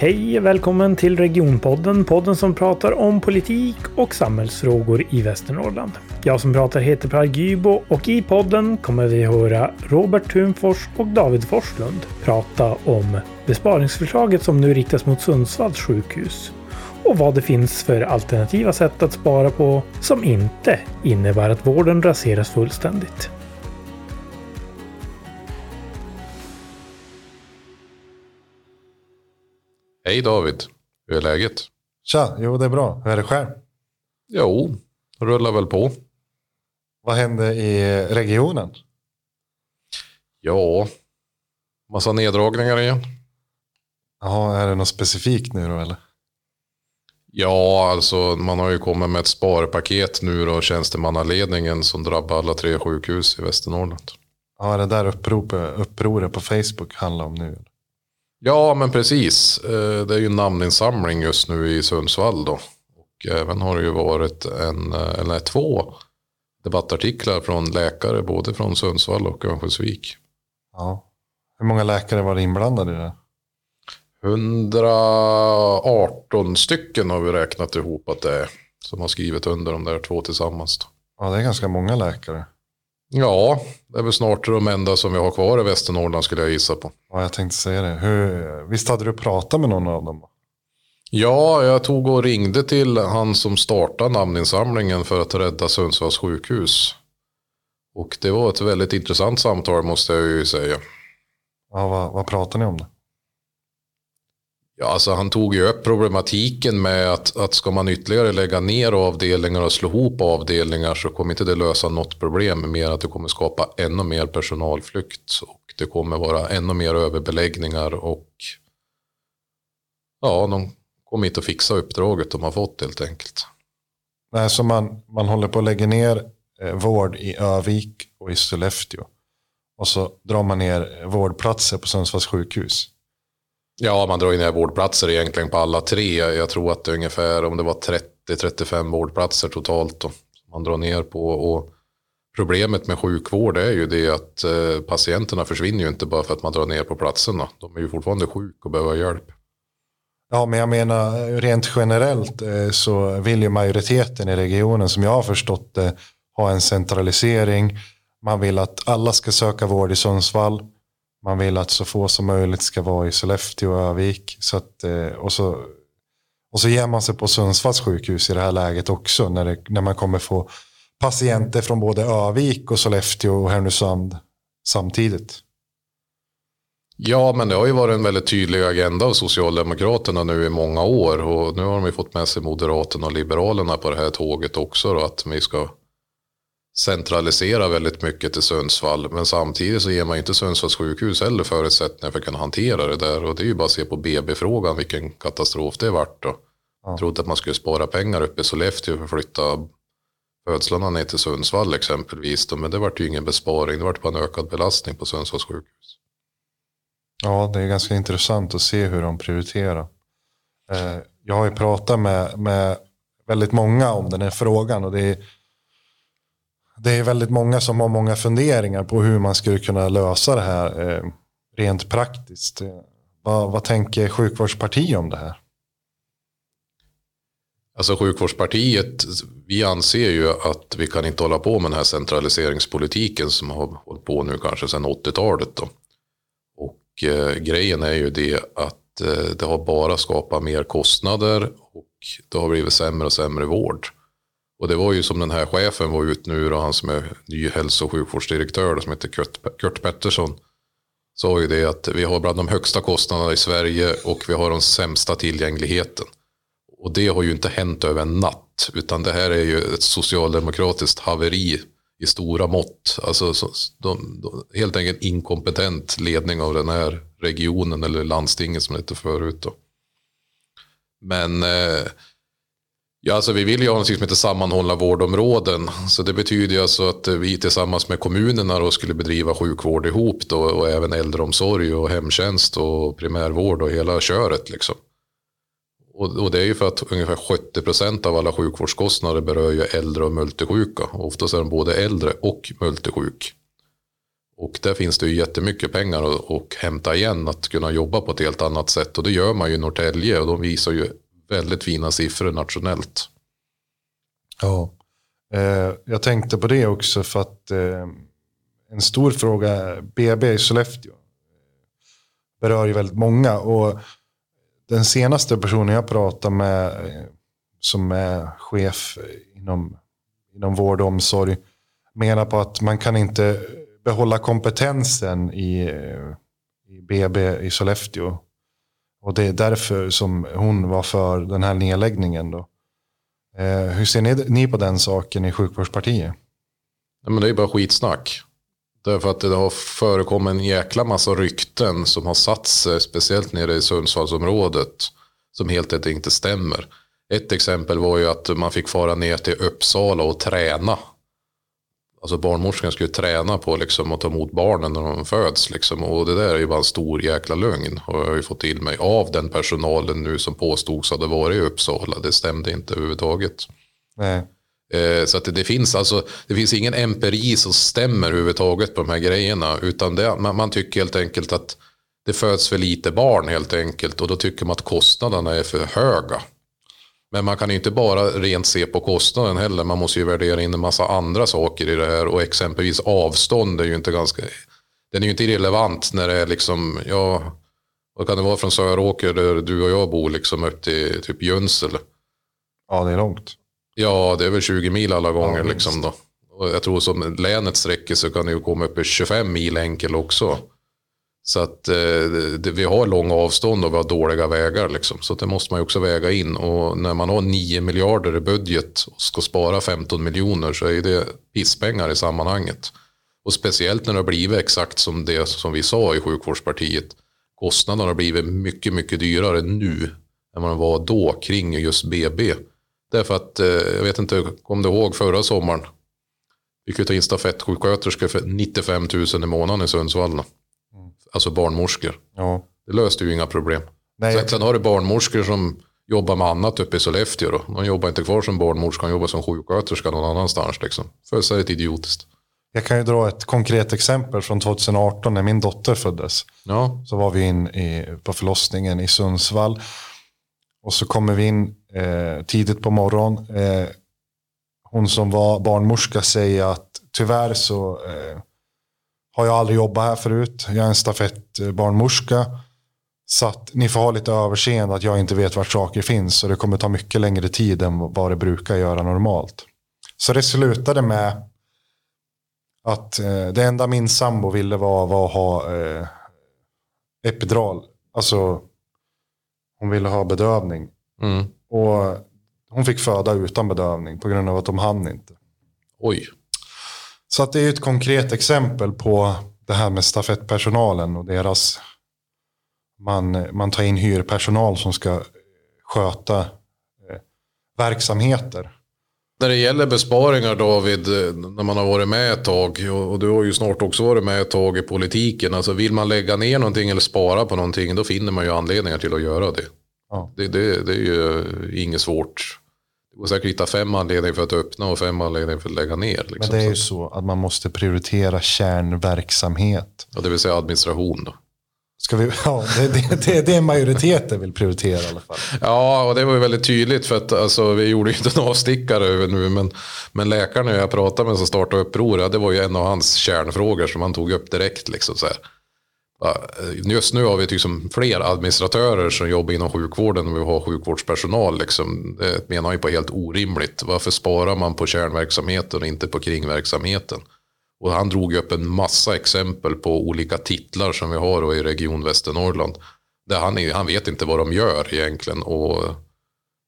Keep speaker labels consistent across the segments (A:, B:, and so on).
A: Hej, och välkommen till Regionpodden, podden som pratar om politik och samhällsfrågor i Västernorrland. Jag som pratar heter Per Gybo och i podden kommer vi höra Robert Thunfors och David Forslund prata om besparingsförslaget som nu riktas mot Sundsvalls sjukhus och vad det finns för alternativa sätt att spara på som inte innebär att vården raseras fullständigt.
B: Hej David, hur är läget?
C: Tja, jo det är bra. Hur är det själv?
B: Jo, rullar väl på.
C: Vad hände i regionen?
B: Ja, massa neddragningar igen.
C: Jaha, är det något specifikt nu då eller?
B: Ja, alltså man har ju kommit med ett sparpaket nu då, tjänstemannaledningen som drabbar alla tre sjukhus i Västernorrland.
C: Ja, det där upproret, upproret på Facebook handlar om nu.
B: Ja, men precis. Eh, det är ju namninsamling just nu i Sundsvall då. Och även har det ju varit en, eh, eller två debattartiklar från läkare, både från Sundsvall och Örnsköldsvik.
C: Ja. Hur många läkare var det inblandade i det?
B: 118 stycken har vi räknat ihop att det är. Som har skrivit under de där två tillsammans. Då.
C: Ja, det är ganska många läkare.
B: Ja, det är väl snart de enda som vi har kvar i Västernorrland skulle jag gissa på.
C: Ja, jag tänkte säga det. Hur, visst hade du pratat med någon av dem?
B: Ja, jag tog och ringde till han som startade namninsamlingen för att rädda Sundsvalls sjukhus. Och det var ett väldigt intressant samtal måste jag ju säga.
C: Ja, vad, vad pratade ni om då?
B: Ja, alltså han tog ju upp problematiken med att, att ska man ytterligare lägga ner avdelningar och slå ihop avdelningar så kommer inte det lösa något problem mer att det kommer skapa ännu mer personalflykt och det kommer vara ännu mer överbeläggningar och ja, de kommer inte att fixa uppdraget de har fått helt enkelt.
C: Nej, så man, man håller på att lägga ner eh, vård i Övik och i Sollefteå. Och så drar man ner vårdplatser på Sundsvalls sjukhus.
B: Ja, man drar ju ner vårdplatser egentligen på alla tre. Jag tror att det är ungefär om det var 30-35 vårdplatser totalt då, man drar ner på. Och problemet med sjukvård är ju det att eh, patienterna försvinner ju inte bara för att man drar ner på platserna. De är ju fortfarande sjuka och behöver hjälp.
C: Ja, men jag menar rent generellt eh, så vill ju majoriteten i regionen som jag har förstått det ha en centralisering. Man vill att alla ska söka vård i Sundsvall. Man vill att så få som möjligt ska vara i Sollefteå och Övik. Så att, eh, och, så, och så ger man sig på Sundsvalls sjukhus i det här läget också. När, det, när man kommer få patienter från både Övik och Sollefteå och Härnösand samtidigt.
B: Ja, men det har ju varit en väldigt tydlig agenda av Socialdemokraterna nu i många år. Och nu har de ju fått med sig Moderaterna och Liberalerna på det här tåget också. Då, att vi ska centralisera väldigt mycket till Sundsvall. Men samtidigt så ger man inte Sundsvalls sjukhus heller förutsättningar för att kunna hantera det där. Och det är ju bara att se på BB-frågan vilken katastrof det vart då. Jag trodde att man skulle spara pengar uppe i Sollefteå för att flytta födslarna ner till Sundsvall exempelvis. Då. Men det vart ju ingen besparing, det vart bara en ökad belastning på Sundsvalls sjukhus.
C: Ja, det är ganska intressant att se hur de prioriterar. Eh, jag har ju pratat med, med väldigt många om den här frågan och det är det är väldigt många som har många funderingar på hur man skulle kunna lösa det här eh, rent praktiskt. Vad, vad tänker sjukvårdspartiet om det här?
B: Alltså sjukvårdspartiet, vi anser ju att vi kan inte hålla på med den här centraliseringspolitiken som har hållit på nu kanske sedan 80-talet. Då. Och eh, grejen är ju det att eh, det har bara skapat mer kostnader och det har blivit sämre och sämre vård. Och det var ju som den här chefen var ut nu, då, han som är ny hälso och sjukvårdsdirektör som heter Kurt, Kurt Pettersson. Sa ju det att vi har bland de högsta kostnaderna i Sverige och vi har den sämsta tillgängligheten. Och det har ju inte hänt över en natt, utan det här är ju ett socialdemokratiskt haveri i stora mått. Alltså de, de, helt enkelt inkompetent ledning av den här regionen eller landstinget som det hette förut. Då. Men eh, Ja, alltså vi vill ju ha något som heter sammanhållna vårdområden. Så det betyder ju alltså att eh, vi tillsammans med kommunerna då skulle bedriva sjukvård ihop då, och även äldreomsorg och hemtjänst och primärvård och hela köret. Liksom. Och, och, det är ju för att ungefär 70 procent av alla sjukvårdskostnader berör ju äldre och multisjuka. Oftast är de både äldre och multisjuk. Och där finns det ju jättemycket pengar att, att hämta igen, att kunna jobba på ett helt annat sätt. Och det gör man ju i Norrtälje och de visar ju väldigt fina siffror nationellt.
C: Ja, eh, jag tänkte på det också för att eh, en stor fråga, BB i Sollefteå, eh, berör ju väldigt många. Och den senaste personen jag pratade med, eh, som är chef inom, inom vård och omsorg, menar på att man kan inte behålla kompetensen i, eh, i BB i Sollefteå. Och det är därför som hon var för den här nedläggningen. Då. Eh, hur ser ni, ni på den saken i sjukvårdspartiet?
B: Nej, men det är bara skitsnack. Därför att det har förekommit en jäkla massa rykten som har satt sig, speciellt nere i Sundsvallsområdet, som helt enkelt inte stämmer. Ett exempel var ju att man fick fara ner till Uppsala och träna Alltså barnmorskan skulle träna på liksom att ta emot barnen när de föds. Liksom. Och det där är ju bara en stor jäkla lögn. Har jag ju fått till mig av den personalen nu som påstods hade varit i Uppsala. Det stämde inte överhuvudtaget.
C: Nej.
B: Eh, så att det, det, finns alltså, det finns ingen empiri som stämmer överhuvudtaget på de här grejerna. Utan det, man, man tycker helt enkelt att det föds för lite barn helt enkelt. Och då tycker man att kostnaderna är för höga. Men man kan ju inte bara rent se på kostnaden heller. Man måste ju värdera in en massa andra saker i det här. Och exempelvis avstånd är ju inte ganska... Den är ju inte irrelevant när det är liksom, ja, vad kan det vara från Söråker där du och jag bor liksom upp till typ Jönsele?
C: Ja, det är långt.
B: Ja, det är väl 20 mil alla gånger ja, liksom då. Och jag tror som länet sträcker så kan det ju komma upp i 25 mil enkel också. Så att eh, det, vi har långa avstånd och vi har dåliga vägar. Liksom. Så det måste man ju också väga in. Och när man har 9 miljarder i budget och ska spara 15 miljoner så är det pisspengar i sammanhanget. Och speciellt när det har blivit exakt som det som vi sa i sjukvårdspartiet. Kostnaderna har blivit mycket, mycket dyrare nu än vad de var då kring just BB. Därför att, eh, jag vet inte, kom du ihåg förra sommaren? Vi kunde ta in stafettsjuksköterskor för 95 000 i månaden i Sundsvall alltså barnmorskor.
C: Ja.
B: Det löste ju inga problem. Nej, sen, sen har du barnmorskor som jobbar med annat uppe i Sollefteå. Då. De jobbar inte kvar som barnmorska, de jobbar som sjuksköterska någon annanstans. Liksom. Fullständigt idiotiskt.
C: Jag kan ju dra ett konkret exempel från 2018 när min dotter föddes.
B: Ja.
C: Så var vi in i, på förlossningen i Sundsvall. Och så kommer vi in eh, tidigt på morgonen. Eh, hon som var barnmorska säger att tyvärr så eh, har jag aldrig jobbat här förut. Jag är en stafettbarnmorska. Så att ni får ha lite överseende att jag inte vet vart saker finns. Så det kommer ta mycket längre tid än vad det brukar göra normalt. Så det slutade med att eh, det enda min sambo ville var, var att ha eh, epidural. Alltså hon ville ha bedövning.
B: Mm.
C: Och hon fick föda utan bedövning på grund av att de hann inte.
B: Oj.
C: Så att det är ett konkret exempel på det här med stafettpersonalen och deras man, man tar in hyrpersonal som ska sköta eh, verksamheter.
B: När det gäller besparingar David, när man har varit med ett tag och du har ju snart också varit med ett tag i politiken. Alltså vill man lägga ner någonting eller spara på någonting då finner man ju anledningar till att göra det.
C: Ja.
B: Det, det, det är ju inget svårt. Det går säkert hitta fem anledningar för att öppna och fem anledningar för att lägga ner. Liksom.
C: Men det är ju så att man måste prioritera kärnverksamhet.
B: Ja, det vill säga administration då.
C: Ska vi, ja, det, det, det, det är majoriteten vill prioritera i alla fall.
B: Ja, och det var ju väldigt tydligt för att alltså, vi gjorde ju inte en avstickare nu. Men, men läkaren jag pratade med som startade upproret, det var ju en av hans kärnfrågor som han tog upp direkt. Liksom, så här. Eh, just nu har vi liksom fler administratörer som jobbar inom sjukvården än vi har sjukvårdspersonal. Liksom. Det menar jag på helt orimligt. Varför sparar man på kärnverksamheten och inte på kringverksamheten? Och han drog upp en massa exempel på olika titlar som vi har i Region Västernorrland. Där han, han vet inte vad de gör egentligen. Och,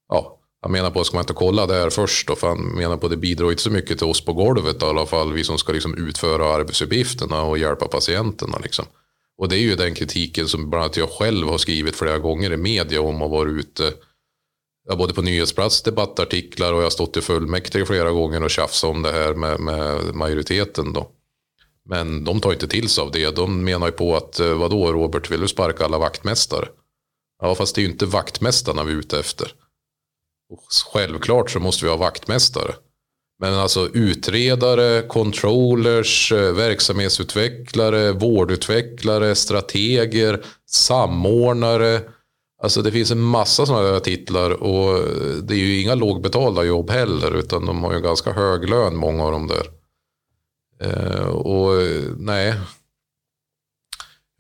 B: ja, han menar på, ska man inte kolla där först då? För han menar på, det bidrar inte så mycket till oss på golvet i alla fall. Vi som ska liksom utföra arbetsuppgifterna och hjälpa patienterna. Liksom. Och det är ju den kritiken som bland annat jag själv har skrivit flera gånger i media om att vara ute. Både på nyhetsplats, debattartiklar och jag har stått i fullmäktige flera gånger och tjafsat om det här med, med majoriteten. Då. Men de tar inte till sig av det. De menar ju på att eh, vadå Robert, vill du sparka alla vaktmästare? Ja, fast det är ju inte vaktmästarna vi är ute efter. Och självklart så måste vi ha vaktmästare. Men alltså utredare, controllers, eh, verksamhetsutvecklare, vårdutvecklare, strateger, samordnare. Alltså det finns en massa sådana titlar och eh, det är ju inga lågbetalda jobb heller utan de har ju ganska hög lön många av dem där. Eh, och nej,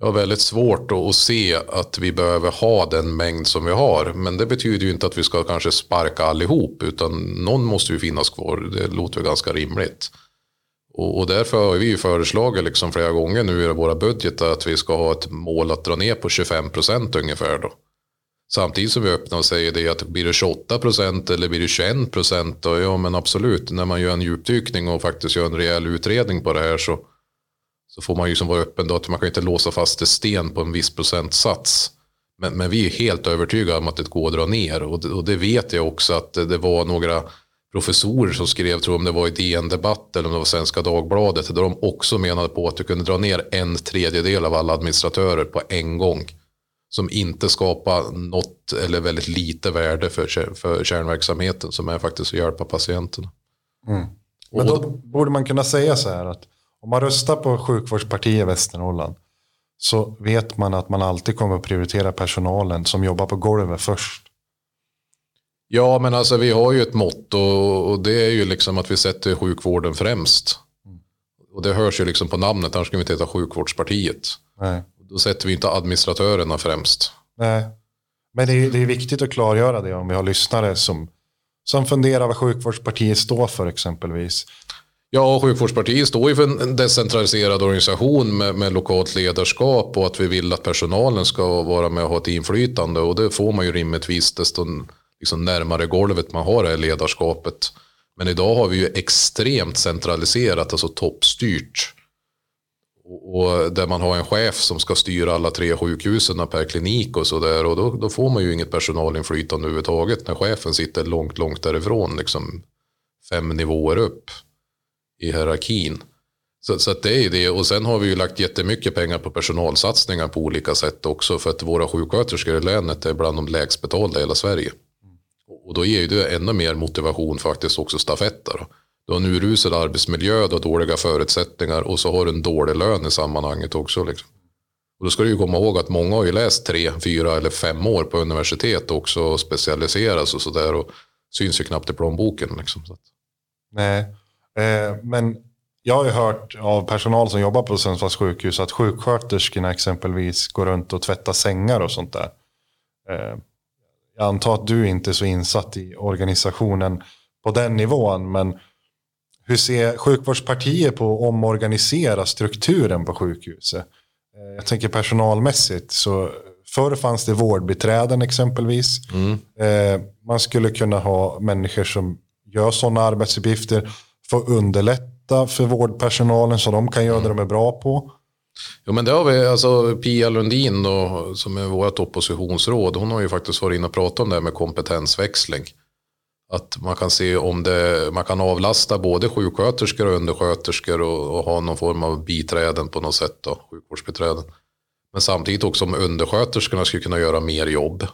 B: jag har väldigt svårt att se att vi behöver ha den mängd som vi har. Men det betyder ju inte att vi ska kanske sparka allihop. Utan någon måste ju finnas kvar. Det låter ju ganska rimligt. Och, och därför har vi ju föreslagit liksom flera gånger nu i våra budgetar att vi ska ha ett mål att dra ner på 25 procent ungefär. Då. Samtidigt som vi öppnar och säger det att blir det 28 procent eller blir det 21 procent. Ja men absolut, när man gör en djupdykning och faktiskt gör en rejäl utredning på det här så så får man ju som vara öppen då att man kan inte låsa fast ett sten på en viss procentsats. Men, men vi är helt övertygade om att det går att dra ner och, och det vet jag också att det var några professorer som skrev, tror om det var i DN Debatt eller om det var Svenska Dagbladet, där de också menade på att du kunde dra ner en tredjedel av alla administratörer på en gång. Som inte skapar något eller väldigt lite värde för, för kärnverksamheten som är faktiskt att hjälpa patienterna.
C: Mm. Men då borde man kunna säga så här att om man röstar på sjukvårdspartiet Västernorrland så vet man att man alltid kommer att prioritera personalen som jobbar på golvet först.
B: Ja, men alltså vi har ju ett mått och, det är ju liksom att vi sätter sjukvården främst. Och det hörs ju liksom på namnet, annars ska vi inte heta sjukvårdspartiet. Nej. Då sätter vi inte administratörerna främst.
C: Nej, men det är, det är viktigt att klargöra det om vi har lyssnare som, som funderar vad sjukvårdspartiet står för exempelvis.
B: Ja, Sjukvårdspartiet står ju för en decentraliserad organisation med, med, lokalt ledarskap och att vi vill att personalen ska vara med och ha ett inflytande och det får man ju rimligtvis desto liksom närmare golvet man har det här ledarskapet. Men idag har vi ju extremt centraliserat, alltså toppstyrt. Och, och där man har en chef som ska styra alla tre sjukhusen per klinik och sådär. Och då, då, får man ju inget personalinflytande överhuvudtaget när chefen sitter långt, långt därifrån, liksom fem nivåer upp i hierarkin. Så, så det är ju det. Och sen har vi ju lagt jättemycket pengar på personalsatsningar på olika sätt också. För att våra sjuksköterskor i länet är bland de lägst betalda i hela Sverige. Och då ger ju det ännu mer motivation faktiskt också stafetter. Du har en urusel arbetsmiljö, du har dåliga förutsättningar och så har du en dålig lön i sammanhanget också. Liksom. Och då ska du ju komma ihåg att många har ju läst tre, fyra eller fem år på universitet också och specialiseras och sådär. Och syns ju knappt i plånboken. Liksom.
C: Nej, men jag har ju hört av personal som jobbar på Sundsvalls sjukhus att sjuksköterskorna exempelvis går runt och tvättar sängar och sånt där. Eh, jag antar att du inte är så insatt i organisationen på den nivån, men hur ser sjukvårdspartiet på att omorganisera strukturen på sjukhuset? Eh, jag tänker personalmässigt, så förr fanns det vårdbiträden exempelvis. Mm. Man skulle kunna ha människor som gör sådana arbetsuppgifter få underlätta för vårdpersonalen så de kan göra det de är bra på?
B: Jo men det har vi, alltså Pia Lundin då, som är vårt oppositionsråd, hon har ju faktiskt varit inne och pratat om det här med kompetensväxling. Att man kan se om det, man kan avlasta både sjuksköterskor och undersköterskor och, och ha någon form av biträden på något sätt då, sjukvårdsbiträden. Men samtidigt också om undersköterskorna skulle kunna göra mer jobb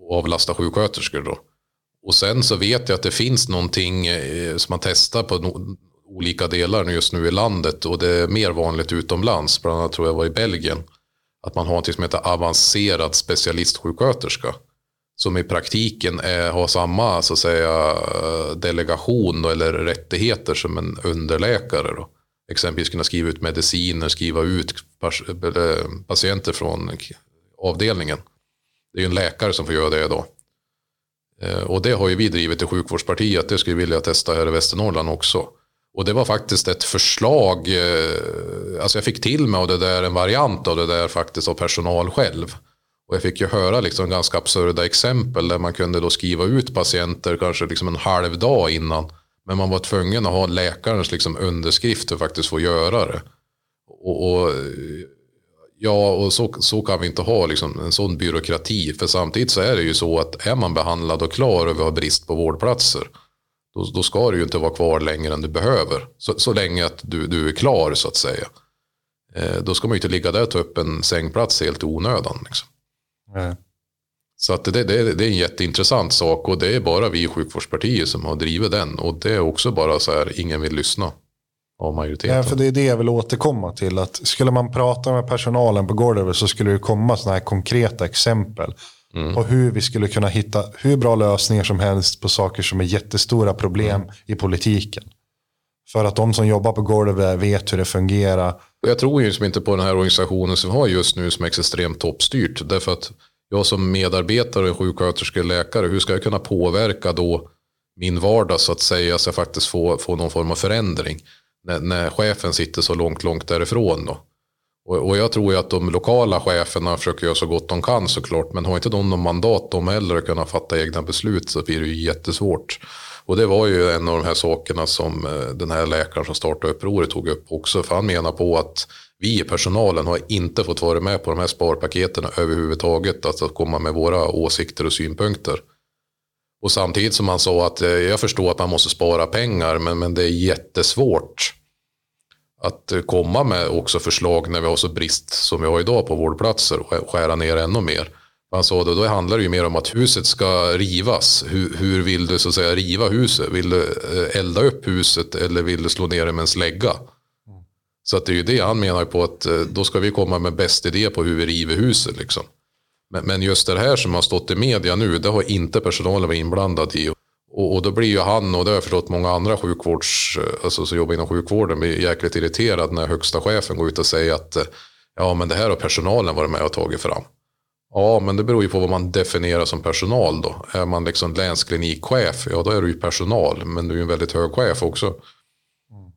B: och avlasta sjuksköterskor då. Och sen så vet jag att det finns någonting eh, som man testar på no olika delar just nu i landet och det är mer vanligt utomlands. Bland annat tror jag var i Belgien. Att man har något som heter avancerad specialistsjuksköterska. Som i praktiken är, har samma så att säga, eh, delegation då, eller rättigheter som en underläkare. Då. Exempelvis kunna skriva ut mediciner, skriva ut eh, patienter från avdelningen. Det är ju en läkare som får göra det då. Eh, och det har ju vi drivit i sjukvårdspartiet. Det skulle vi vilja testa här i Västernorrland också. Och det var faktiskt ett förslag. Eh, alltså jag fick till mig av det där en variant av det där faktiskt av personal själv. Och jag fick ju höra liksom ganska absurda exempel där man kunde då skriva ut patienter kanske liksom en halv dag innan. Men man var tvungen att ha läkarens liksom underskrift för att faktiskt få göra det. Och, och eh, Ja, och så, så kan vi inte ha liksom, en sån byråkrati. För samtidigt så är det ju så att är man behandlad och klar och vi har brist på vårdplatser. Då, då ska du ju inte vara kvar längre än du behöver. Så, så länge att du, du är klar så att säga. Eh, då ska man ju inte ligga där och ta upp en sängplats helt i onödan. Liksom. Så att det, det, det är en jätteintressant sak och det är bara vi i sjukvårdspartiet som har drivit den. Och det är också bara så här, ingen vill lyssna av majoriteten.
C: Ja, för det är det jag vill återkomma till. Att skulle man prata med personalen på golvet så skulle det komma sådana här konkreta exempel. Mm. Och hur vi skulle kunna hitta hur bra lösningar som helst på saker som är jättestora problem mm. i politiken. För att de som jobbar på golvet vet hur det fungerar.
B: Jag tror ju inte på den här organisationen som vi har just nu som är extremt toppstyrt. Därför att jag som medarbetare, sjuksköterska, läkare, hur ska jag kunna påverka då min vardag så att säga så jag faktiskt får, får någon form av förändring. När, när chefen sitter så långt, långt därifrån då. Och, och, jag tror ju att de lokala cheferna försöker göra så gott de kan såklart. Men har inte de någon mandat de heller att kunna fatta egna beslut så blir det ju jättesvårt. Och det var ju en av de här sakerna som eh, den här läkaren som startade upproret tog upp också. För han menar på att vi i personalen har inte fått vara med på de här sparpaketen överhuvudtaget. Alltså att komma med våra åsikter och synpunkter. Och samtidigt som han sa att eh, jag förstår att man måste spara pengar men, men det är jättesvårt att eh, komma med också förslag när vi har så brist som vi har idag på vårdplatser och skära ner ännu mer. Han sa det, då handlar det ju mer om att huset ska rivas. Hur, hur, vill du så att säga riva huset? Vill du eh, elda upp huset eller vill du slå ner det med en slägga? Så att det är ju det han menar på att eh, då ska vi komma med bäst idé på hur vi river huset. Liksom. Men, men just det här som har stått i media nu, det har inte personalen varit inblandad i. Och, och, då blir ju han, och det har jag förstått många andra sjukvårds, alltså, som jobbar inom sjukvården, blir jäkligt irriterad när högsta chefen går ut och säger att eh, ja men det här har personalen varit med och tagit fram. Ja, men det beror ju på vad man definierar som personal då. Är man liksom länsklinikchef, ja då är du ju personal, men du är ju en väldigt hög chef också. Mm.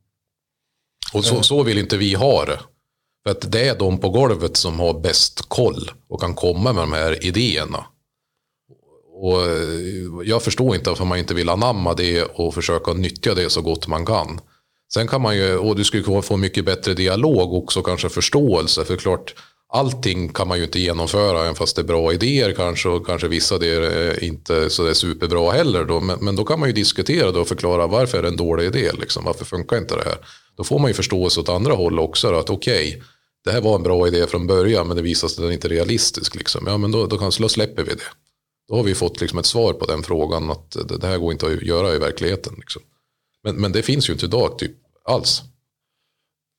B: Och så, så vill inte vi ha det. För att det är de på golvet som har bäst koll och kan komma med de här idéerna. Och eh, jag förstår inte varför man inte vill anamma det och försöka nyttja det så gott man kan. Sen kan man ju, och du skulle få mycket bättre dialog också, kanske förståelse. För klart, allting kan man ju inte genomföra, även fast det är bra idéer kanske. Och kanske vissa idéer är inte så det är superbra heller. Då. Men, men, då kan man ju diskutera och förklara varför är det en dålig idé. Liksom. Varför funkar inte det här? Då får man ju förståelse åt andra håll också. Då, att okej, okay, det här var en bra idé från början men det visade sig att den inte är realistisk. Liksom. Ja, men då, då, kan, då släpper vi det. Då har vi fått liksom ett svar på den frågan att det här går inte att göra i verkligheten. Liksom. Men, men det finns ju inte idag typ alls.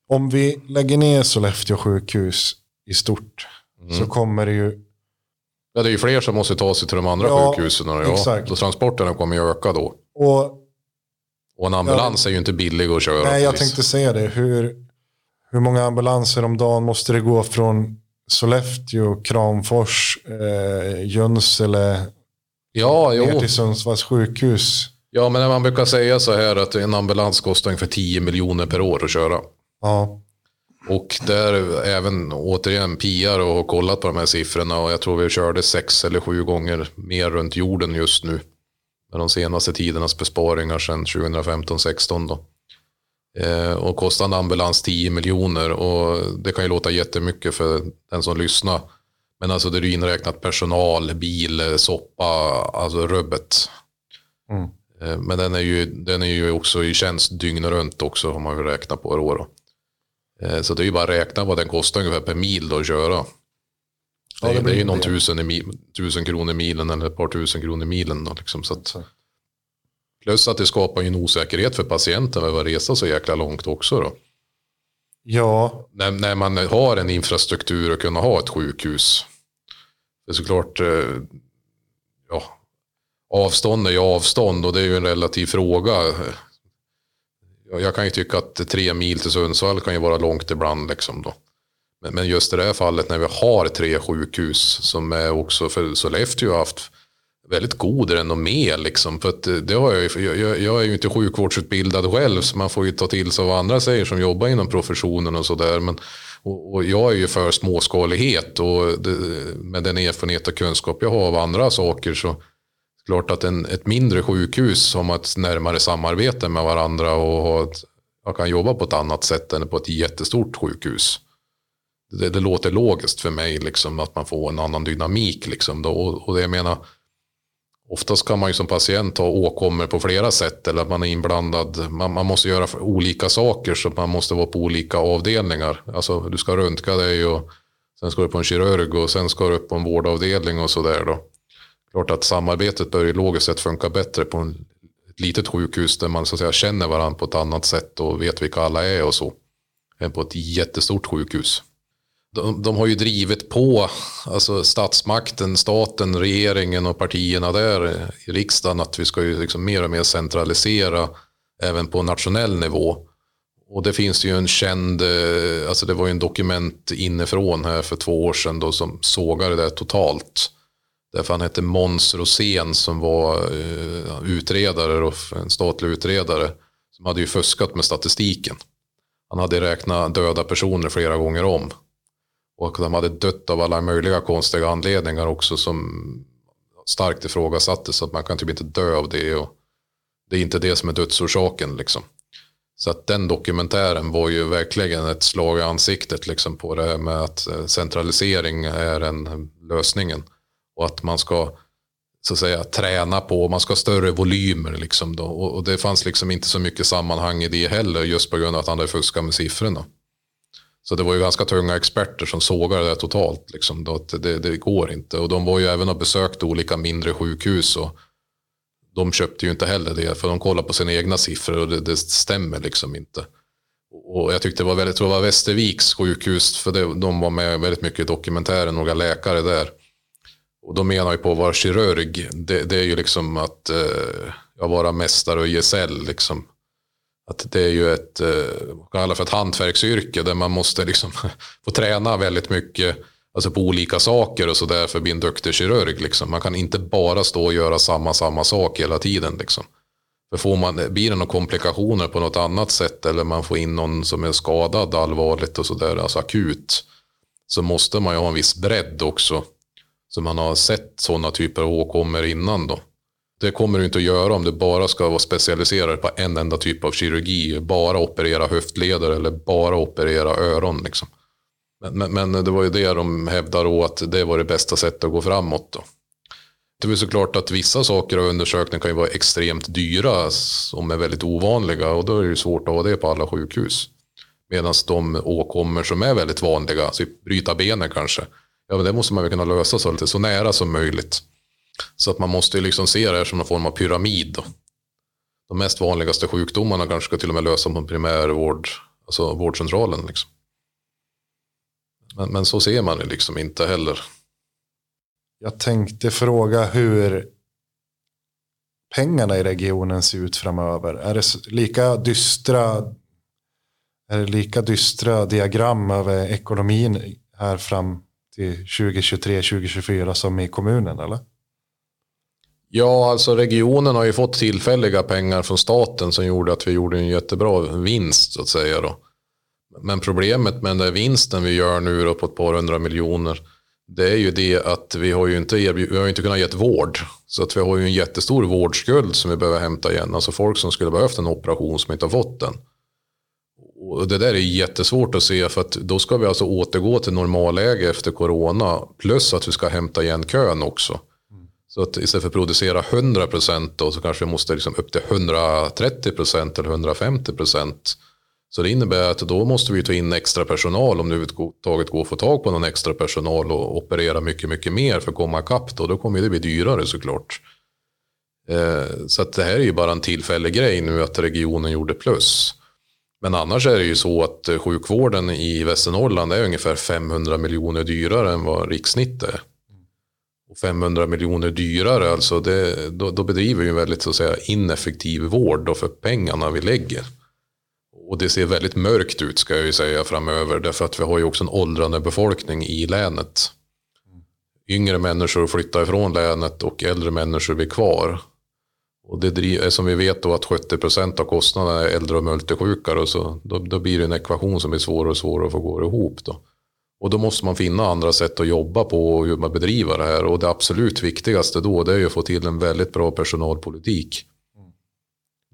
C: Om vi lägger ner Sollefteå sjukhus i stort mm. så kommer det ju.
B: Ja, det är ju fler som måste ta sig till de andra ja, sjukhusen. Och ja, exakt. Då transporterna kommer ju öka då. Och, och en ambulans ja, är ju inte billig att köra.
C: Nej, jag tänkte säga det. Hur, hur många ambulanser om dagen måste det gå från Sollefteå, Kramfors, eh, Jönsele
B: ja,
C: ner till Sundsvalls sjukhus?
B: Ja, men man brukar säga så här att en ambulans kostar ungefär 10 miljoner per år att köra.
C: Ja.
B: Och där även återigen piar och har kollat på de här siffrorna och jag tror vi körde sex eller sju gånger mer runt jorden just nu. Med de senaste tidernas besparingar sedan 2015-16 då. Eh, och kostar en ambulans 10 miljoner och det kan ju låta jättemycket för den som lyssnar. Men alltså det är inräknat personal, bil, soppa, alltså rubbet. Mm. Eh, men den är, ju, den är ju också i tjänst dygnet runt också om man vill räkna på det. Då. Eh, så det är ju bara att räkna vad den kostar ungefär per mil då att köra. Ja, det, det, är ju någon tusen, i, tusen kronor milen eller ett par tusen kronor milen. Då, liksom, så att, plus att det skapar ju en osäkerhet för patienten över att resa så jäkla långt också. Då.
C: Ja.
B: När, när man har en infrastruktur och kunna ha ett sjukhus. Det är såklart, eh, ja, avstånd är ju avstånd och det är ju en relativ fråga. Jag kan ju tycka att tre mil till Sundsvall kan ju vara långt ibland. Liksom då. Men just i det här fallet när vi har tre sjukhus som är också för Sollefteå har haft väldigt god renommé. Liksom, för att eh, det har jag, jag, jag är ju inte sjukvårdsutbildad själv så man får ju ta till sig vad andra säger som jobbar inom professionen och sådär. Och, och, jag är ju för småskalighet och det, med den erfarenhet och kunskap jag har av andra saker så klart att en, ett mindre sjukhus har ett närmare samarbete med varandra och har ett, jag kan jobba på ett annat sätt än på ett jättestort sjukhus. Det, det låter logiskt för mig liksom, att man får en annan dynamik. Liksom, då. Och, och det jag menar, oftast kan man ju som patient ha åkommor på flera sätt eller att man är inblandad. Man, man, måste göra olika saker så man måste vara på olika avdelningar. Alltså du ska röntga dig och sen ska du på en kirurg och sen ska du upp på en vårdavdelning och sådär då. klart att samarbetet bör ju logiskt sett funka bättre på en, ett litet sjukhus där man så att säga känner varandra på ett annat sätt och vet vilka alla är och så. Än på ett jättestort sjukhus. De, de har ju drivit på alltså statsmakten, staten, regeringen och partierna där i riksdagen att vi ska ju liksom mer och mer centralisera även på nationell nivå. Och det finns ju en känd, eh, alltså det var ju en dokument inifrån här för två år sedan då som sågade det totalt. Därför han hette Måns Rosén som var eh, utredare, och en statlig utredare. Som hade ju fuskat med statistiken. Han hade räknat döda personer flera gånger om. Och de hade dött av alla möjliga konstiga anledningar också som starkt ifrågasattes. Så att man kan typ inte dö av det. Och det är inte det som är dödsorsaken liksom. Så att den dokumentären var ju verkligen ett slag i ansiktet liksom på det här med att eh, centralisering är en lösningen. Och att man ska så att säga träna på, man ska ha större volymer liksom då. Och, och det fanns liksom inte så mycket sammanhang i det heller just på grund av att han hade fuskat med siffrorna. Så det var ju ganska tunga experter som sågade det totalt. Liksom, då, att det, det går inte. Och de var ju även och besökte olika mindre sjukhus. Och de köpte ju inte heller det. För de kollar på sina egna siffror och det, det stämmer liksom inte. Och jag tyckte det var väldigt, tror det var Västerviks sjukhus. För det, de var med väldigt mycket i dokumentären, några läkare där. Och de menar ju på att vara kirurg. Det, det är ju liksom att eh, vara mästare och gesäll. Liksom. Att det är ju ett, eh, kallar för ett hantverksyrke där man måste liksom få träna väldigt mycket alltså på olika saker och så där för att bli en duktig kirurg. Liksom. Man kan inte bara stå och göra samma, samma sak hela tiden. Liksom. För får man, blir det några komplikationer på något annat sätt eller man får in någon som är skadad allvarligt och sådär, alltså akut, så måste man ju ha en viss bredd också. Så man har sett sådana typer av åkommor innan då. Det kommer du inte att göra om du bara ska vara specialiserad på en enda typ av kirurgi. Bara operera höftleder eller bara operera öron. Liksom. Men, men, men, det var ju det de hävdade då att det var det bästa sättet att gå framåt. Då. Det är såklart att vissa saker av undersökningen kan ju vara extremt dyra som är väldigt ovanliga och då är det svårt att ha det på alla sjukhus. Medan de åkommor som är väldigt vanliga, typ bryta benen kanske, ja men det måste man väl kunna lösa så, lite, så nära som möjligt. Så att man måste ju liksom se det här som en form av pyramid. Då. De mest vanligaste sjukdomarna kanske ska till och med lösa på primärvård, alltså vårdcentralen. Liksom. Men, men så ser man det liksom inte heller.
C: Jag tänkte fråga hur pengarna i regionen ser ut framöver. Är det lika dystra, är det lika dystra diagram över ekonomin här fram till 2023-2024 som i kommunen eller?
B: Ja, alltså regionen har ju fått tillfälliga pengar från staten som gjorde att vi gjorde en jättebra vinst så att säga. Då. Men problemet med den där vinsten vi gör nu då på ett par hundra miljoner det är ju det att vi har ju inte, vi har inte kunnat ge vård. Så att vi har ju en jättestor vårdskuld som vi behöver hämta igen. Alltså folk som skulle behövt en operation som inte har fått den. Och det där är jättesvårt att se för att då ska vi alltså återgå till normalläge efter corona. Plus att vi ska hämta igen kön också. Så att istället för att producera 100 procent så kanske vi måste liksom upp till 130 procent eller 150 procent. Så det innebär att då måste vi ta in extra personal om det överhuvudtaget går att få tag på någon extra personal och operera mycket, mycket mer för att komma ikapp. Då, då kommer det bli dyrare såklart. Eh, så att det här är ju bara en tillfällig grej nu att regionen gjorde plus. Men annars är det ju så att eh, sjukvården i Västernorrland är ungefär 500 miljoner dyrare än vad rikssnittet är. 500 miljoner dyrare, alltså det, då, då bedriver vi en väldigt så att säga, ineffektiv vård då för pengarna vi lägger. Och det ser väldigt mörkt ut ska jag ju säga framöver, därför att vi har ju också en åldrande befolkning i länet. Yngre människor flyttar ifrån länet och äldre människor blir kvar. Och det är eh, som vi vet då att 70 procent av kostnaderna är äldre och multisjuka. Så, då, då blir det en ekvation som är svårare och svårare att få gå ihop. Då. Och då måste man finna andra sätt att jobba på och hur man bedriver det här. Och det absolut viktigaste då det är att få till en väldigt bra personalpolitik.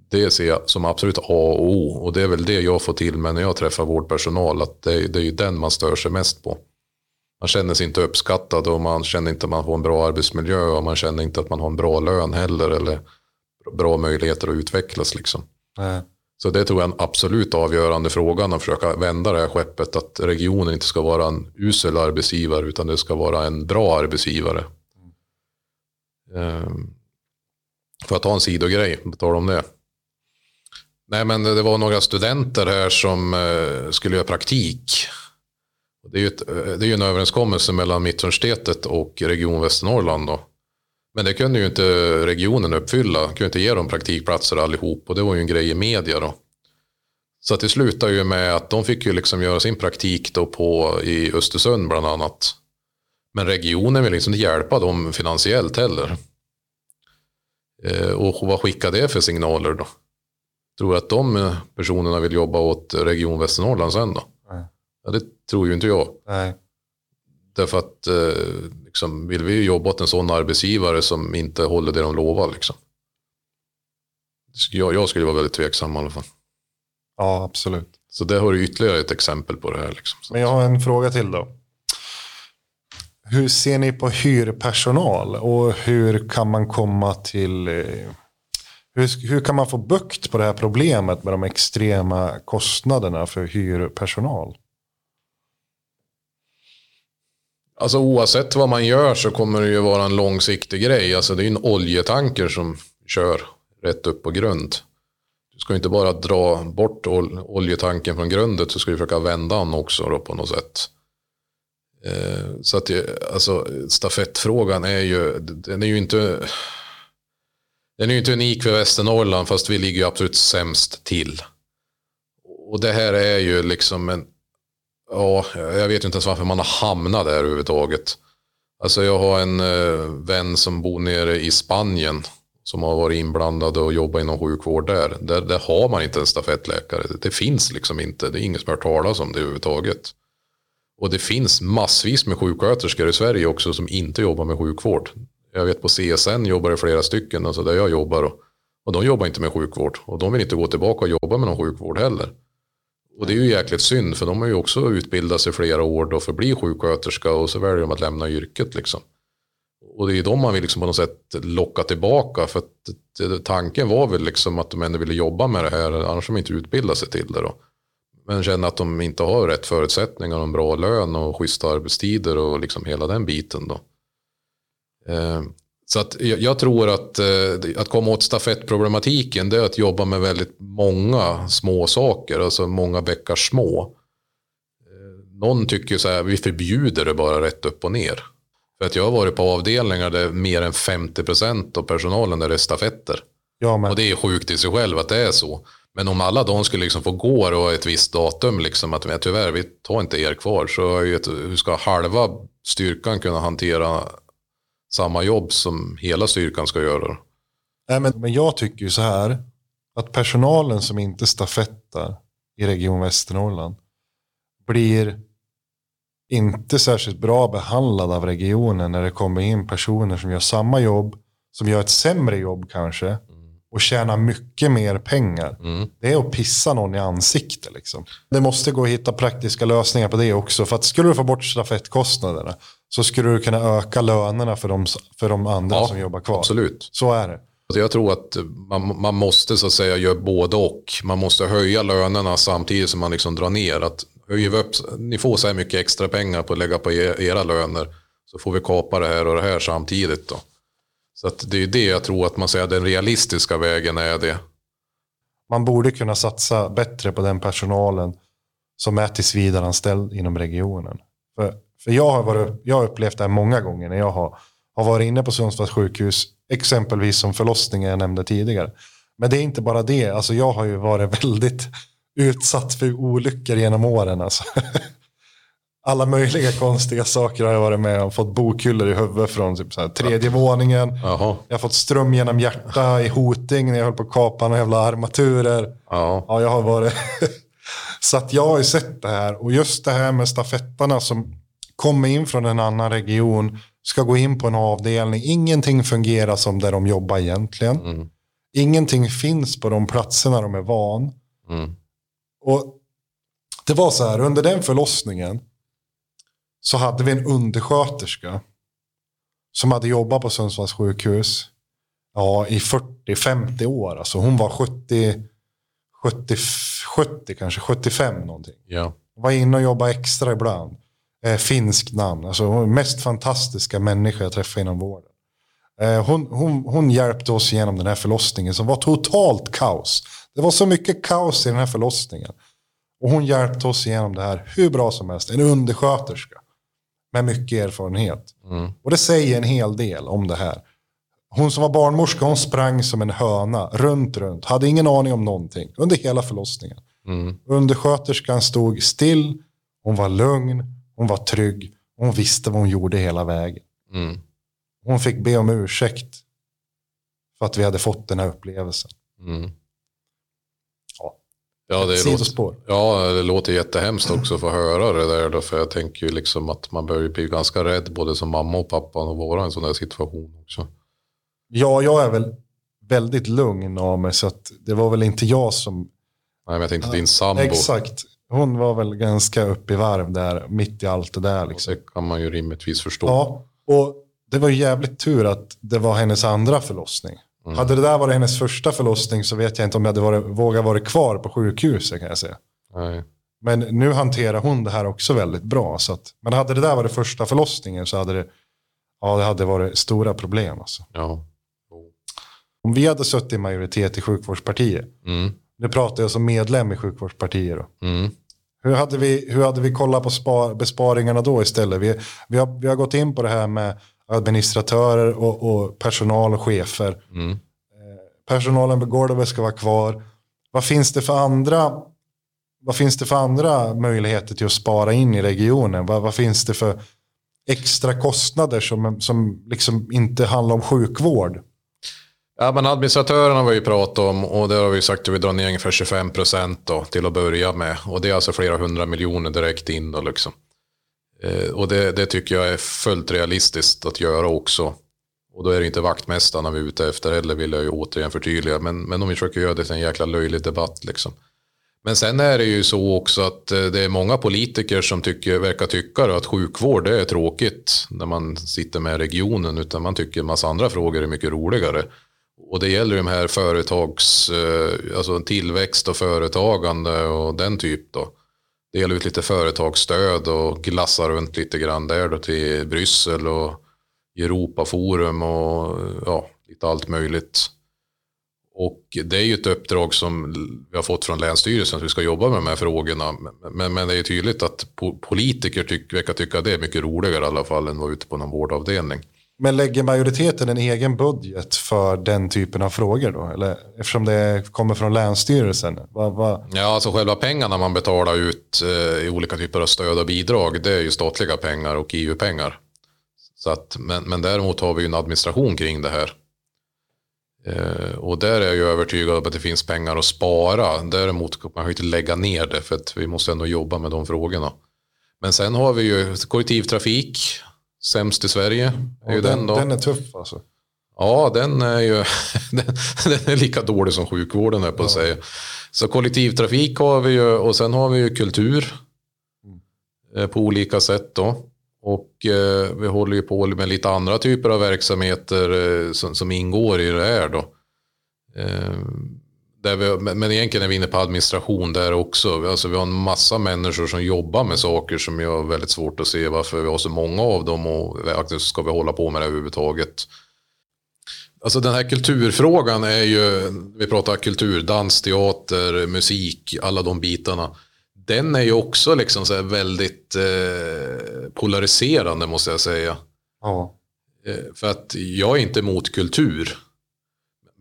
B: Det ser jag som absolut A och O. Och det är väl det jag får till med när jag träffar vårdpersonal. Att det, det är ju den man stör sig mest på. Man känner sig inte uppskattad och man känner inte att man får en bra arbetsmiljö. Och man känner inte att man har en bra lön heller. Eller bra möjligheter att utvecklas liksom. Mm. Så det tror jag är en absolut avgörande fråga att försöka vända det här skeppet. Att regionen inte ska vara en usel arbetsgivare utan det ska vara en bra arbetsgivare. Eh, Får jag ta en sidogrej på tal om det? Nej, men det var några studenter här som eh, skulle göra praktik. Det är ju, ett, eh, det är en överenskommelse mellan Mittuniversitetet och Region Västernorrland. Då. Men det kunde ju inte regionen uppfylla. Kunde inte ge dem praktikplatser allihop. Och det var ju en grej i media då. Så att det slutade ju med att de fick ju liksom göra sin praktik då på, i Östersund bland annat. Men regionen vill liksom inte hjälpa dem finansiellt heller. Eh, och vad skickar det för signaler då? Tror du att de personerna vill jobba åt Region Västernorrland sen då?
C: Nej.
B: Ja, det tror ju inte jag.
C: Nej.
B: Därför att eh, liksom, vill vi jobba åt en sån arbetsgivare som inte håller det de lovar. Liksom. Jag, jag skulle vara väldigt tveksam i alla fall.
C: Ja, absolut.
B: Så det har du ytterligare ett exempel på det här. Liksom.
C: Men jag har en fråga till då. Hur ser ni på hyrpersonal och hur kan man komma till eh, hur, hur kan man få bukt på det här problemet med de extrema kostnaderna för hyrpersonal?
B: Alltså oavsett vad man gör så kommer det ju vara en långsiktig grej. Alltså det är ju en oljetanker som kör rätt upp på grund. Du ska ju inte bara dra bort ol oljetanken från grundet, Du ska ju försöka vända den också då på något sätt. Eh, så att det, alltså, stafettfrågan är ju, den är ju inte, den är ju inte unik för Västernorrland, fast vi ligger ju absolut sämst till. Och det här är ju liksom en, ja, jag vet inte ens varför man har hamnat där överhuvudtaget. Alltså jag har en eh, vän som bor nere i Spanien som har varit inblandad och jobbat inom sjukvård där. där. Där har man inte en stafettläkare. Det finns liksom inte. Det är ingen som har hört talas om det överhuvudtaget. Och det finns massvis med sjuksköterskor i Sverige också som inte jobbar med sjukvård. Jag vet på CSN jobbar det flera stycken, alltså där jag jobbar. Och, och de jobbar inte med sjukvård. Och de vill inte gå tillbaka och jobba med någon sjukvård heller. Och det är ju jäkligt synd, för de har ju också utbildat sig flera år då för att bli sjuksköterska och så väljer de att lämna yrket liksom. Och det är ju de man vill liksom på något sätt locka tillbaka. För att tanken var väl liksom att de ändå ville jobba med det här, annars de inte utbildat sig till det då. Men känner att de inte har rätt förutsättningar och en bra lön och schyssta arbetstider och liksom hela den biten då. Så att jag tror att, eh, att komma åt stafettproblematiken det är att jobba med väldigt många små saker, alltså många bäckar små. Eh, någon tycker så här, vi förbjuder det bara rätt upp och ner. För att jag har varit på avdelningar där mer än 50% av personalen är stafetter.
C: Ja, men...
B: Och det är sjukt i sig själv att det är så. Men om alla de skulle liksom få gå då ett visst datum, liksom, att tyvärr vi tar inte er kvar, så hur ska halva styrkan kunna hantera samma jobb som hela styrkan ska göra?
C: Nej, men, men jag tycker ju så här, att personalen som inte stafettar i Region Västernorrland blir inte särskilt bra behandlad av regionen när det kommer in personer som gör samma jobb, som gör ett sämre jobb kanske, och tjäna mycket mer pengar.
B: Mm.
C: Det är att pissa någon i ansiktet. Liksom. Det måste gå att hitta praktiska lösningar på det också. För att skulle du få bort stafettkostnaderna så skulle du kunna öka lönerna för de, för de andra
B: Ja,
C: som jobbar kvar.
B: Absolut.
C: Så är det.
B: Alltså jag tror att man, man måste så att säga göra både och. Man måste höja lönerna samtidigt som man liksom drar ner. Att höjer vi upp, ni får så här mycket extra pengar på att lägga på er, era löner. Så får vi kapa det här och det här samtidigt. Då. Så att det är det jag tror att man säger den realistiska vägen är det.
C: Man borde kunna satsa bättre på den personalen som är tillsvidareanställd inom regionen. För, för jag, har varit, jag har upplevt det här många gånger när jag har, har varit inne på Sundsvalls sjukhus, exempelvis som förlossningen jag nämnde tidigare. Men det är inte bara det, alltså jag har ju varit väldigt utsatt för olyckor genom åren. Alltså. Alla möjliga konstiga saker har jag varit med om. Fått bokhyllor i huvudet från typ så här, tredje våningen.
B: Jaha.
C: Jag har fått ström genom hjärta i Hoting när jag höll på att kapa några jävla armaturer.
B: Ja,
C: jag har varit... så att jag har ju sett det här. Och just det här med stafettarna som kommer in från en annan region, ska gå in på en avdelning. Ingenting fungerar som där de jobbar egentligen.
B: Mm.
C: Ingenting finns på de platserna de är van.
B: Mm.
C: Och det var så här, under den förlossningen så hade vi en undersköterska som hade jobbat på Sundsvalls sjukhus ja, i 40-50 år. Alltså hon var 70, 70, 70 kanske, 75 någonting.
B: Ja.
C: Var inne och jobbade extra ibland. Eh, finskt namn. Alltså hon mest fantastiska människa jag träffade inom vården. Eh, hon, hon, hon hjälpte oss genom den här förlossningen som var totalt kaos. Det var så mycket kaos i den här förlossningen. Och hon hjälpte oss igenom det här hur bra som helst. En undersköterska med mycket erfarenhet.
B: Mm.
C: Och det säger en hel del om det här. Hon som var barnmorska, hon sprang som en höna runt, runt. Hade ingen aning om någonting under hela förlossningen.
B: Mm.
C: Undersköterskan stod still, hon var lugn, hon var trygg. Hon visste vad hon gjorde hela vägen.
B: Mm.
C: Hon fick be om ursäkt för att vi hade fått den här upplevelsen.
B: Mm.
C: Ja.
B: Ja, det
C: Sidospår.
B: låter, ja, det låter jättehemskt också att få höra det där. Då, för jag tänker ju liksom att man börjar bli ganska rädd både som mamma och pappa att vara i en sån där situation också.
C: Ja, jag är väl väldigt lugn av mig så att det var väl inte jag som...
B: Nej, men jag tänkte din sambo.
C: Exakt. Hon var väl ganska upp i varv där, mitt i allt det där. Liksom.
B: Det kan man ju rimligtvis förstå.
C: Ja, och det var jävligt tur att det var hennes andra förlossning.
B: Mm.
C: Hade det där varit hennes första förlossning så vet jag inte om jag hade varit, vågat vara kvar på sjukhuset kan jag säga.
B: Nej.
C: Men nu hanterar hon det här också väldigt bra. Så att, men hade det där varit första förlossningen så hade det, ja, det hade varit stora problem. Alltså.
B: Ja.
C: Om vi hade suttit i majoritet i sjukvårdspartiet,
B: Mm.
C: nu pratar jag som medlem i sjukvårdspartiet då.
B: Mm.
C: Hur hade vi, hur hade vi kollat på spar, besparingarna då istället? Vi, vi, har, vi har gått in på det här med administratörer och, och personal och chefer.
B: Mm.
C: Personalen på golvet ska vara kvar. Vad finns det för andra vad finns det för andra möjligheter till att spara in i regionen? Vad, vad finns det för extra kostnader som, som liksom inte handlar om sjukvård?
B: Ja, men administratörerna har vi ju pratat om och där har vi sagt att vi drar ner ungefär 25 procent till att börja med. Och det är alltså flera hundra miljoner direkt in då liksom. Eh, och det, det tycker jag är fullt realistiskt att göra också. Och då är det inte vaktmästarna vi är ute efter heller vill jag ju återigen förtydliga. Men, men om vi försöker göra det till en jäkla löjlig debatt liksom. Men sen är det ju så också att eh, det är många politiker som tycker, verkar tycka att sjukvård är tråkigt när man sitter med regionen. Utan man tycker en massa andra frågor är mycket roligare. Och det gäller ju de här företags, eh, alltså tillväxt och företagande och den typ då. Det ut lite företagsstöd och glassa runt lite grann där då till Bryssel och Europaforum och ja, lite allt möjligt. Och det är ju ett uppdrag som vi har fått från Länsstyrelsen att vi ska jobba med de här frågorna. Men, men det är tydligt att po- politiker tyck, verkar tycka att det är mycket roligare i alla fall än att vara ute på någon vårdavdelning.
C: Men lägger majoriteten en egen budget för den typen av frågor då? Eller, eftersom det kommer från Länsstyrelsen? Vad, vad,
B: Ja, alltså själva pengarna man betalar ut eh, i olika typer av stöd och bidrag, det är ju statliga pengar och EU-pengar. Så att, men, men däremot har vi ju en administration kring det här. Eh, och där är jag ju övertygad om att det finns pengar att spara. Däremot kan man ju inte lägga ner det för att vi måste ändå jobba med de frågorna. Men sen har vi ju kollektivtrafik, sämst i Sverige. Är ju
C: den,
B: den, då.
C: den är tuff alltså.
B: Ja, den är ju den, den är lika dålig som sjukvården är på att säga. Så kollektivtrafik har vi ju och sen har vi ju kultur eh, på olika sätt då. Och eh, vi håller ju på med lite andra typer av verksamheter eh, som, som ingår i det här då. Eh, där vi, men egentligen är vi inne på administration där också. Alltså vi har en massa människor som jobbar med saker som jag har väldigt svårt att se varför vi har så många av dem och faktiskt ska vi hålla på med det överhuvudtaget. Alltså den här kulturfrågan är ju, vi pratar kultur, dans, teater, musik, alla de bitarna. Den är ju också liksom så väldigt eh, polariserande måste jag säga.
C: Ja.
B: Eh, för att jag är inte emot kultur.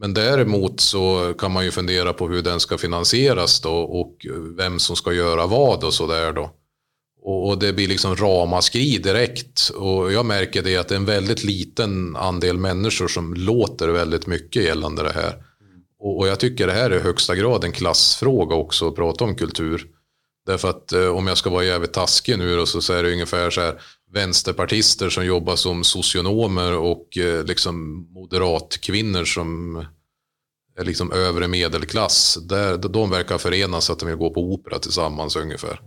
B: Men däremot så kan man ju fundera på hur den ska finansieras då och vem som ska göra vad och sådär då. Och, det blir liksom ramaskri direkt. Och jag märker det att det är en väldigt liten andel människor som låter väldigt mycket gällande det här. Och, jag tycker det här är i högsta grad en klassfråga också att prata om kultur. Därför att eh, om jag ska vara jävligt taskig nu då, så är det ungefär så här vänsterpartister som jobbar som socionomer och eh, liksom moderatkvinnor som är liksom övre medelklass. Där, de verkar förenas att de vill gå på opera tillsammans ungefär.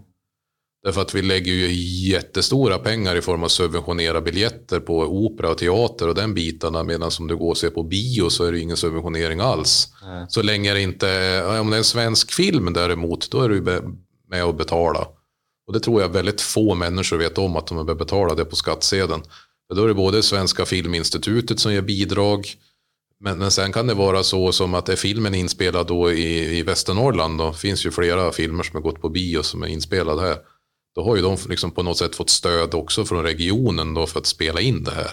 B: Därför att vi lägger ju jättestora pengar i form av subventionera biljetter på opera och teater och den bitarna. Medan om du går och ser på bio så är det ingen subventionering alls.
C: Nej.
B: Så länge det inte om det är en svensk film däremot, då är du med och betala. Och det tror jag väldigt få människor vet om att de behöver betala det på skattsedeln. För då är det både Svenska Filminstitutet som ger bidrag. Men, men sen kan det vara så som att är filmen inspelad då i, i Västernorrland. Då finns ju flera filmer som har gått på bio som är inspelade här. Då har ju de liksom på något sätt fått stöd också från regionen då för att spela in det här.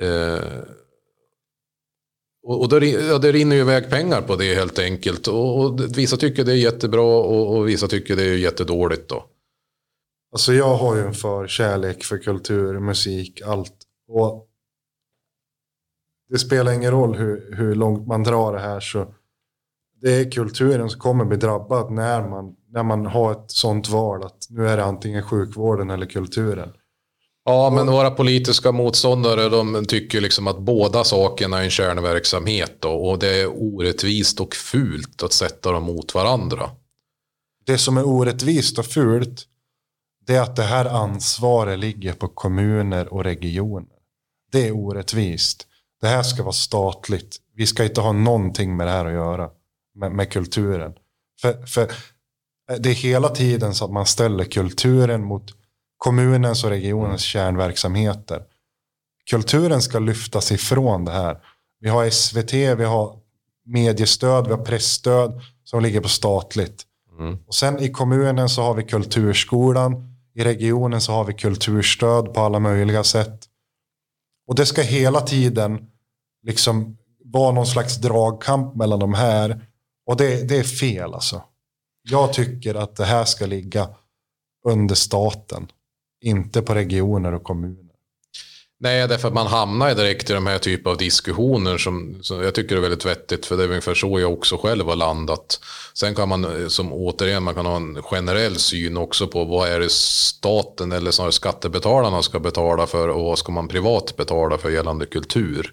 B: Eh, och, och det, ja, det rinner ju iväg pengar på det helt enkelt. Och, och vissa tycker det är jättebra och, och, vissa tycker det är jättedåligt då.
C: Alltså jag har ju en förkärlek för kultur, musik, allt. Och det spelar ingen roll hur, hur långt man drar det här så det är kulturen som kommer bli drabbad när man, när man har ett sånt val att nu är det antingen sjukvården eller kulturen.
B: Ja, men våra politiska motståndare de tycker liksom att båda sakerna är en kärnverksamhet då, och det är orättvist och fult att sätta dem mot varandra.
C: Det som är orättvist och fult det är att det här ansvaret ligger på kommuner och regioner. Det är orättvist. Det här ska vara statligt. Vi ska inte ha någonting med det här att göra. Med, med kulturen. För, för det är hela tiden så att man ställer kulturen mot kommunens och regionens mm. kärnverksamheter. Kulturen ska lyftas ifrån det här. Vi har SVT, vi har mediestöd, vi har pressstöd som ligger på statligt. Mm. Och sen i kommunen så har vi kulturskolan. I regionen så har vi kulturstöd på alla möjliga sätt. Och det ska hela tiden liksom vara någon slags dragkamp mellan de här. Och det, det är fel alltså. Jag tycker att det här ska ligga under staten. Inte på regioner och kommuner.
B: Nej, därför att man hamnar direkt i de här typen av diskussioner som, som, jag tycker är väldigt vettigt. För det är ungefär så jag också själv har landat. Sen kan man eh, som återigen, man kan ha en generell syn också på vad är det staten eller snarare skattebetalarna ska betala för och vad ska man privat betala för gällande kultur.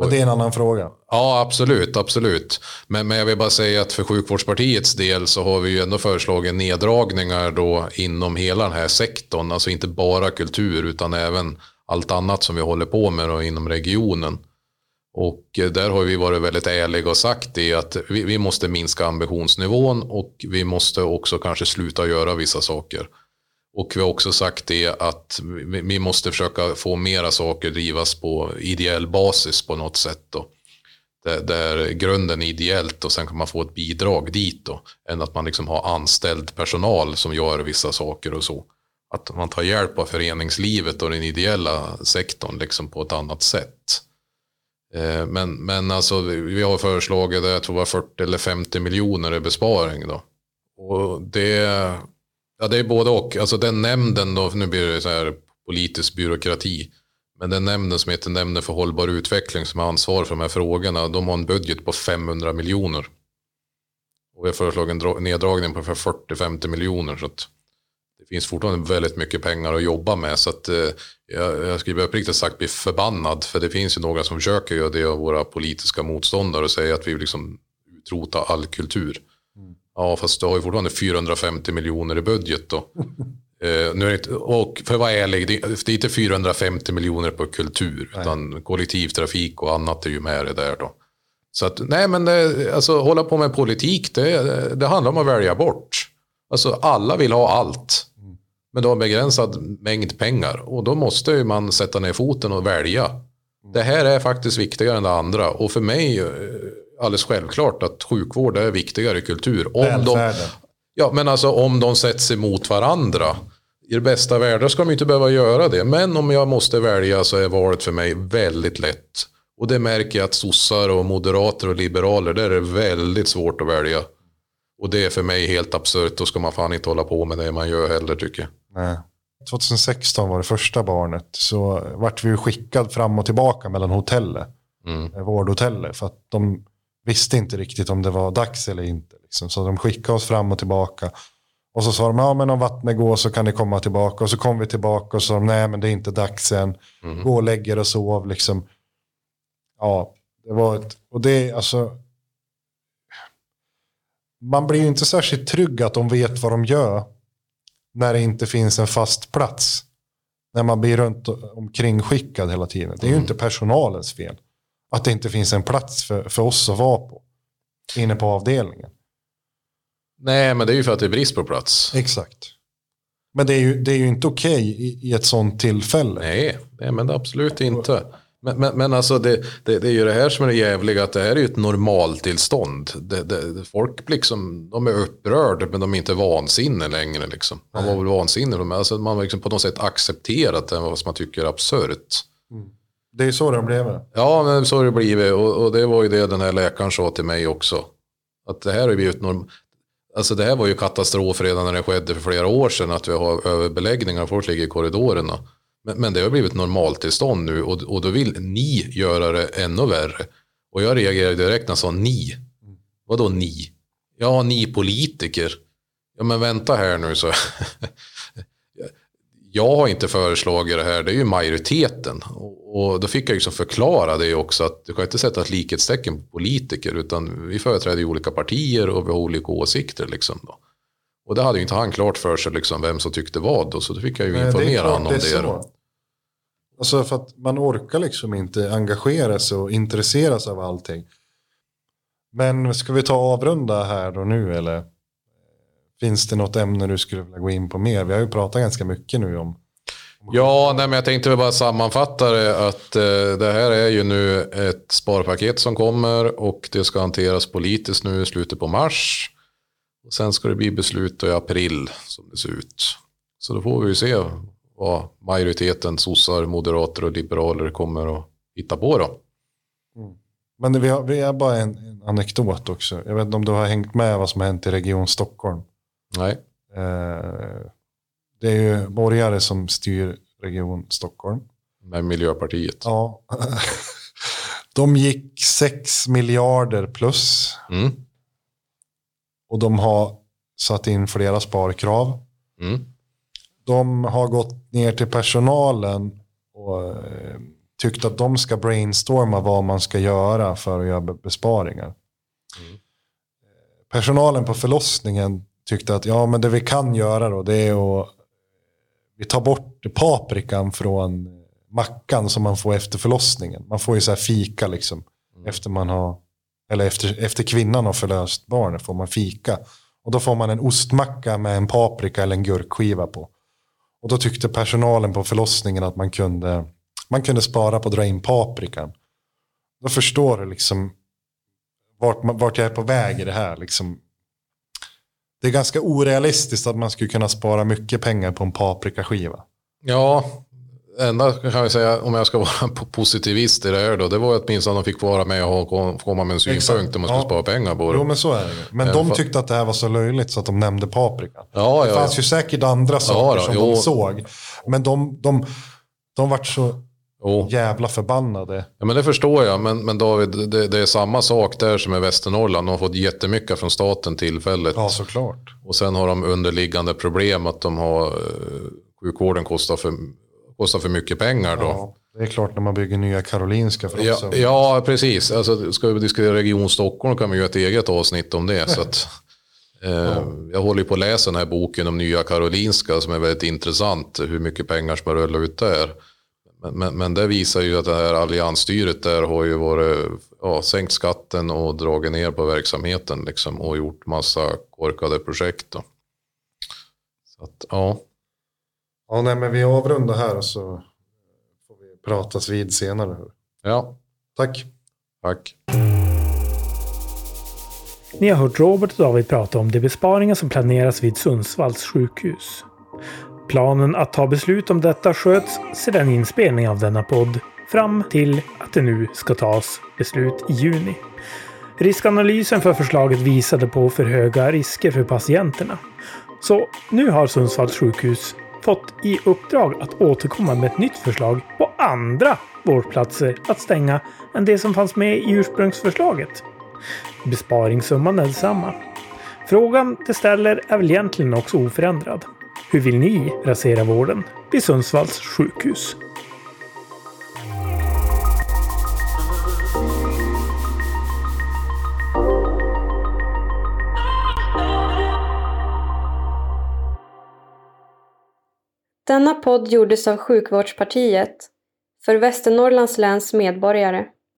C: Men det är en annan fråga.
B: Ja, absolut. absolut. Men, men jag vill bara säga att för sjukvårdspartiets del så har vi ju ändå föreslagit neddragningar då inom hela den här sektorn. Alltså inte bara kultur utan även allt annat som vi håller på med då inom regionen. Och eh, där har vi varit väldigt ärliga och sagt det att vi, vi måste minska ambitionsnivån och vi måste också kanske sluta göra vissa saker. Och vi har också sagt det att vi måste försöka få mera saker drivas på ideell basis på något sätt. Då. Där, där grunden är ideellt och sen kan man få ett bidrag dit då. Än att man liksom har anställd personal som gör vissa saker och så. Att man tar hjälp av föreningslivet och den ideella sektorn liksom på ett annat sätt. Eh, men, men alltså, vi har föreslagit, jag tror var 40 eller 50 miljoner i besparing. Då. Och det Ja, det är både och. Alltså den nämnden då, nu blir det så här politisk byråkrati. Men den nämnden som heter Nämnden för hållbar utveckling som har ansvar för de här frågorna, de har en budget på 500 miljoner. Och vi har föreslagit en neddragning på 40-50 miljoner. Så att det finns fortfarande väldigt mycket pengar att jobba med. Så att, eh, jag, jag skulle uppriktigt sagt bli förbannad. För det finns ju några som försöker göra det av våra politiska motståndare och säger att vi vill liksom utrota all kultur. Ja, fast du har ju fortfarande 450 miljoner i budget då. eh, nu är inte, och för att vara ärlig, det, det är inte 450 miljoner på kultur, nej. utan kollektivtrafik och annat är ju med det där då. Så att, nej men det, alltså hålla på med politik, det, det handlar om att välja bort. Alltså alla vill ha allt. Men du har begränsad mängd pengar och då måste man sätta ner foten och välja. Det här är faktiskt viktigare än det andra och för mig eh, alldeles självklart att sjukvård är viktigare kultur. Om de, ja, men alltså om de sätts emot varandra. I det bästa världen ska de inte behöva göra det. Men om jag måste välja så är valet för mig väldigt lätt. Och det märker jag att sossar och moderater och liberaler, där är det väldigt svårt att välja. Och det är för mig helt absurt. Då ska man fan inte hålla på med det man gör heller tycker jag.
C: Nej. 2016 var det första barnet. Så vart vi skickad fram och tillbaka mellan hotellet. Mm. Vårdhotellet. För att de visste inte riktigt om det var dags eller inte. Liksom. Så de skickade oss fram och tillbaka. Och så sa de, ja men om vattnet går så kan ni komma tillbaka. Och så kom vi tillbaka och sa de, nej men det är inte dags än. Mm. Gå och lägg er och sov liksom. Ja, det var ett, och det alltså. Man blir ju inte särskilt trygg att de vet vad de gör. När det inte finns en fast plats. När man blir runt omkring skickad hela tiden. Det är ju mm. inte personalens fel att det inte finns en plats för, för oss att vara på. Inne på avdelningen.
B: Nej, men det är ju för att det är brist på plats.
C: Exakt. Men det är ju, det är ju inte okej i, i ett sånt tillfälle.
B: Nej, nej men absolut inte. Men, men, men alltså det, det, det, är ju det här som är det jävliga, att det här är ju ett normaltillstånd. Det, det, folk liksom, de är upprörda men de är inte vansinne längre. Liksom. Man var väl vansinnig, men alltså man har liksom på något sätt accepterat det, vad man tycker är absurt.
C: Mm. Det är så det har blivit.
B: Ja, men så har det blivit. Och, och, det var ju det den här läkaren sa till mig också. Att det här har blivit norm... Alltså det här var ju katastrof redan när det skedde för flera år sedan. Att vi har överbeläggningar, folk ligger i korridorerna. Men, men det har blivit normaltillstånd nu och, och då vill ni göra det ännu värre. Och jag reagerade direkt när han sa ni. Vadå ni? Ja, ni politiker. Ja, men vänta här nu så. jag har inte föreslagit det här, det är ju majoriteten. Och, då fick jag liksom förklara det också, att du kan inte sätta ett likhetstecken på politiker, utan vi företräder olika partier och vi har olika åsikter. Liksom då. Och det hade ju inte han klart för sig liksom, vem som tyckte vad, och så då fick jag ju informera honom om det. det
C: Alltså för att man orkar liksom inte engagera sig och intressera sig av allting. Men ska vi ta avrunda här och nu eller? Finns det något ämne du skulle vilja gå in på mer? Vi har ju pratat ganska mycket nu om.
B: Ja, nej, men jag tänkte bara sammanfatta det att eh, det här är ju nu ett sparpaket som kommer och det ska hanteras politiskt nu i slutet på mars. Och sen ska det bli beslut i april som det ser ut. Så då får vi ju se vad majoriteten, sossar, moderater och liberaler kommer att hitta på då.
C: Mm. Men vi har, vi har bara en, en, anekdot också. Jag vet inte om du har hängt med vad som har hänt i Region Stockholm.
B: Nej.
C: Eh, det är ju borgare som styr Region Stockholm.
B: Med Miljöpartiet.
C: Ja. De gick 6 miljarder plus.
B: Mm.
C: Och de har satt in flera sparkrav.
B: Mm
C: de har gått ner till personalen och eh, tyckt att de ska brainstorma vad man ska göra för att göra besparingar. Mm. Personalen på förlossningen tyckte att ja, men det vi kan göra då det är att vi tar bort paprikan från mackan som man får efter förlossningen. Man får ju så här fika liksom. Mm. Efter man har, eller efter, efter kvinnan har förlöst barnet får man fika. Och då får man en ostmacka med en paprika eller en gurkskiva på. Och då tyckte personalen på förlossningen att man kunde, man kunde spara på att dra in paprikan. Då förstår du liksom vart, vart jag är på väg i det här. Liksom. Det är ganska orealistiskt att man skulle kunna spara mycket pengar på en paprikaskiva.
B: Ja, enda kan jag säga, om jag ska vara positivist i det här då, det var att minst att de fick vara med och komma med en synpunkt om man skulle ja. spara pengar på
C: det. Jo men så är det Men de tyckte att det här var så löjligt så att de nämnde paprika.
B: Ja,
C: det
B: ja,
C: fanns ju säkert andra saker som jo. de såg. Men de, de, de vart så jo. jävla förbannade.
B: Ja men det förstår jag. Men, men David, det, det är samma sak där som i Västernorrland. De har fått jättemycket från staten tillfälligt.
C: Ja såklart.
B: Och sen har de underliggande problem att de har eh, sjukvården kostar för kostar för mycket pengar då. Ja,
C: det är klart när man bygger nya Karolinska. För
B: ja, ja, precis. Alltså, ska vi diskutera Region Stockholm kan vi göra ett eget avsnitt om det. så att, eh, ja. Jag håller på att läsa den här boken om nya Karolinska som är väldigt intressant. Hur mycket pengar som har rullat ut där. Men, men, men, det visar ju att det här alliansstyret där har ju varit, ja, sänkt skatten och dragit ner på verksamheten liksom, och gjort massa korkade projekt. Då. Så att, ja.
C: Ja, nej, men vi avrundar här och så får vi pratas vid senare.
B: Ja.
C: Tack.
B: Tack.
A: Ni har hört Robert och David prata om de besparingar som planeras vid Sundsvalls sjukhus. Planen att ta beslut om detta sköts sedan inspelning av denna podd fram till att det nu ska tas beslut i juni. Riskanalysen för förslaget visade på för höga risker för patienterna. Så nu har Sundsvalls sjukhus fått i uppdrag att återkomma med ett nytt förslag på andra vårdplatser att stänga än det som fanns med i ursprungsförslaget. Besparingssumman är densamma. Frågan det ställer är väl egentligen också oförändrad. Hur vill ni rasera vården vid Sundsvalls sjukhus?
D: Denna podd gjordes av Sjukvårdspartiet för Västernorrlands läns medborgare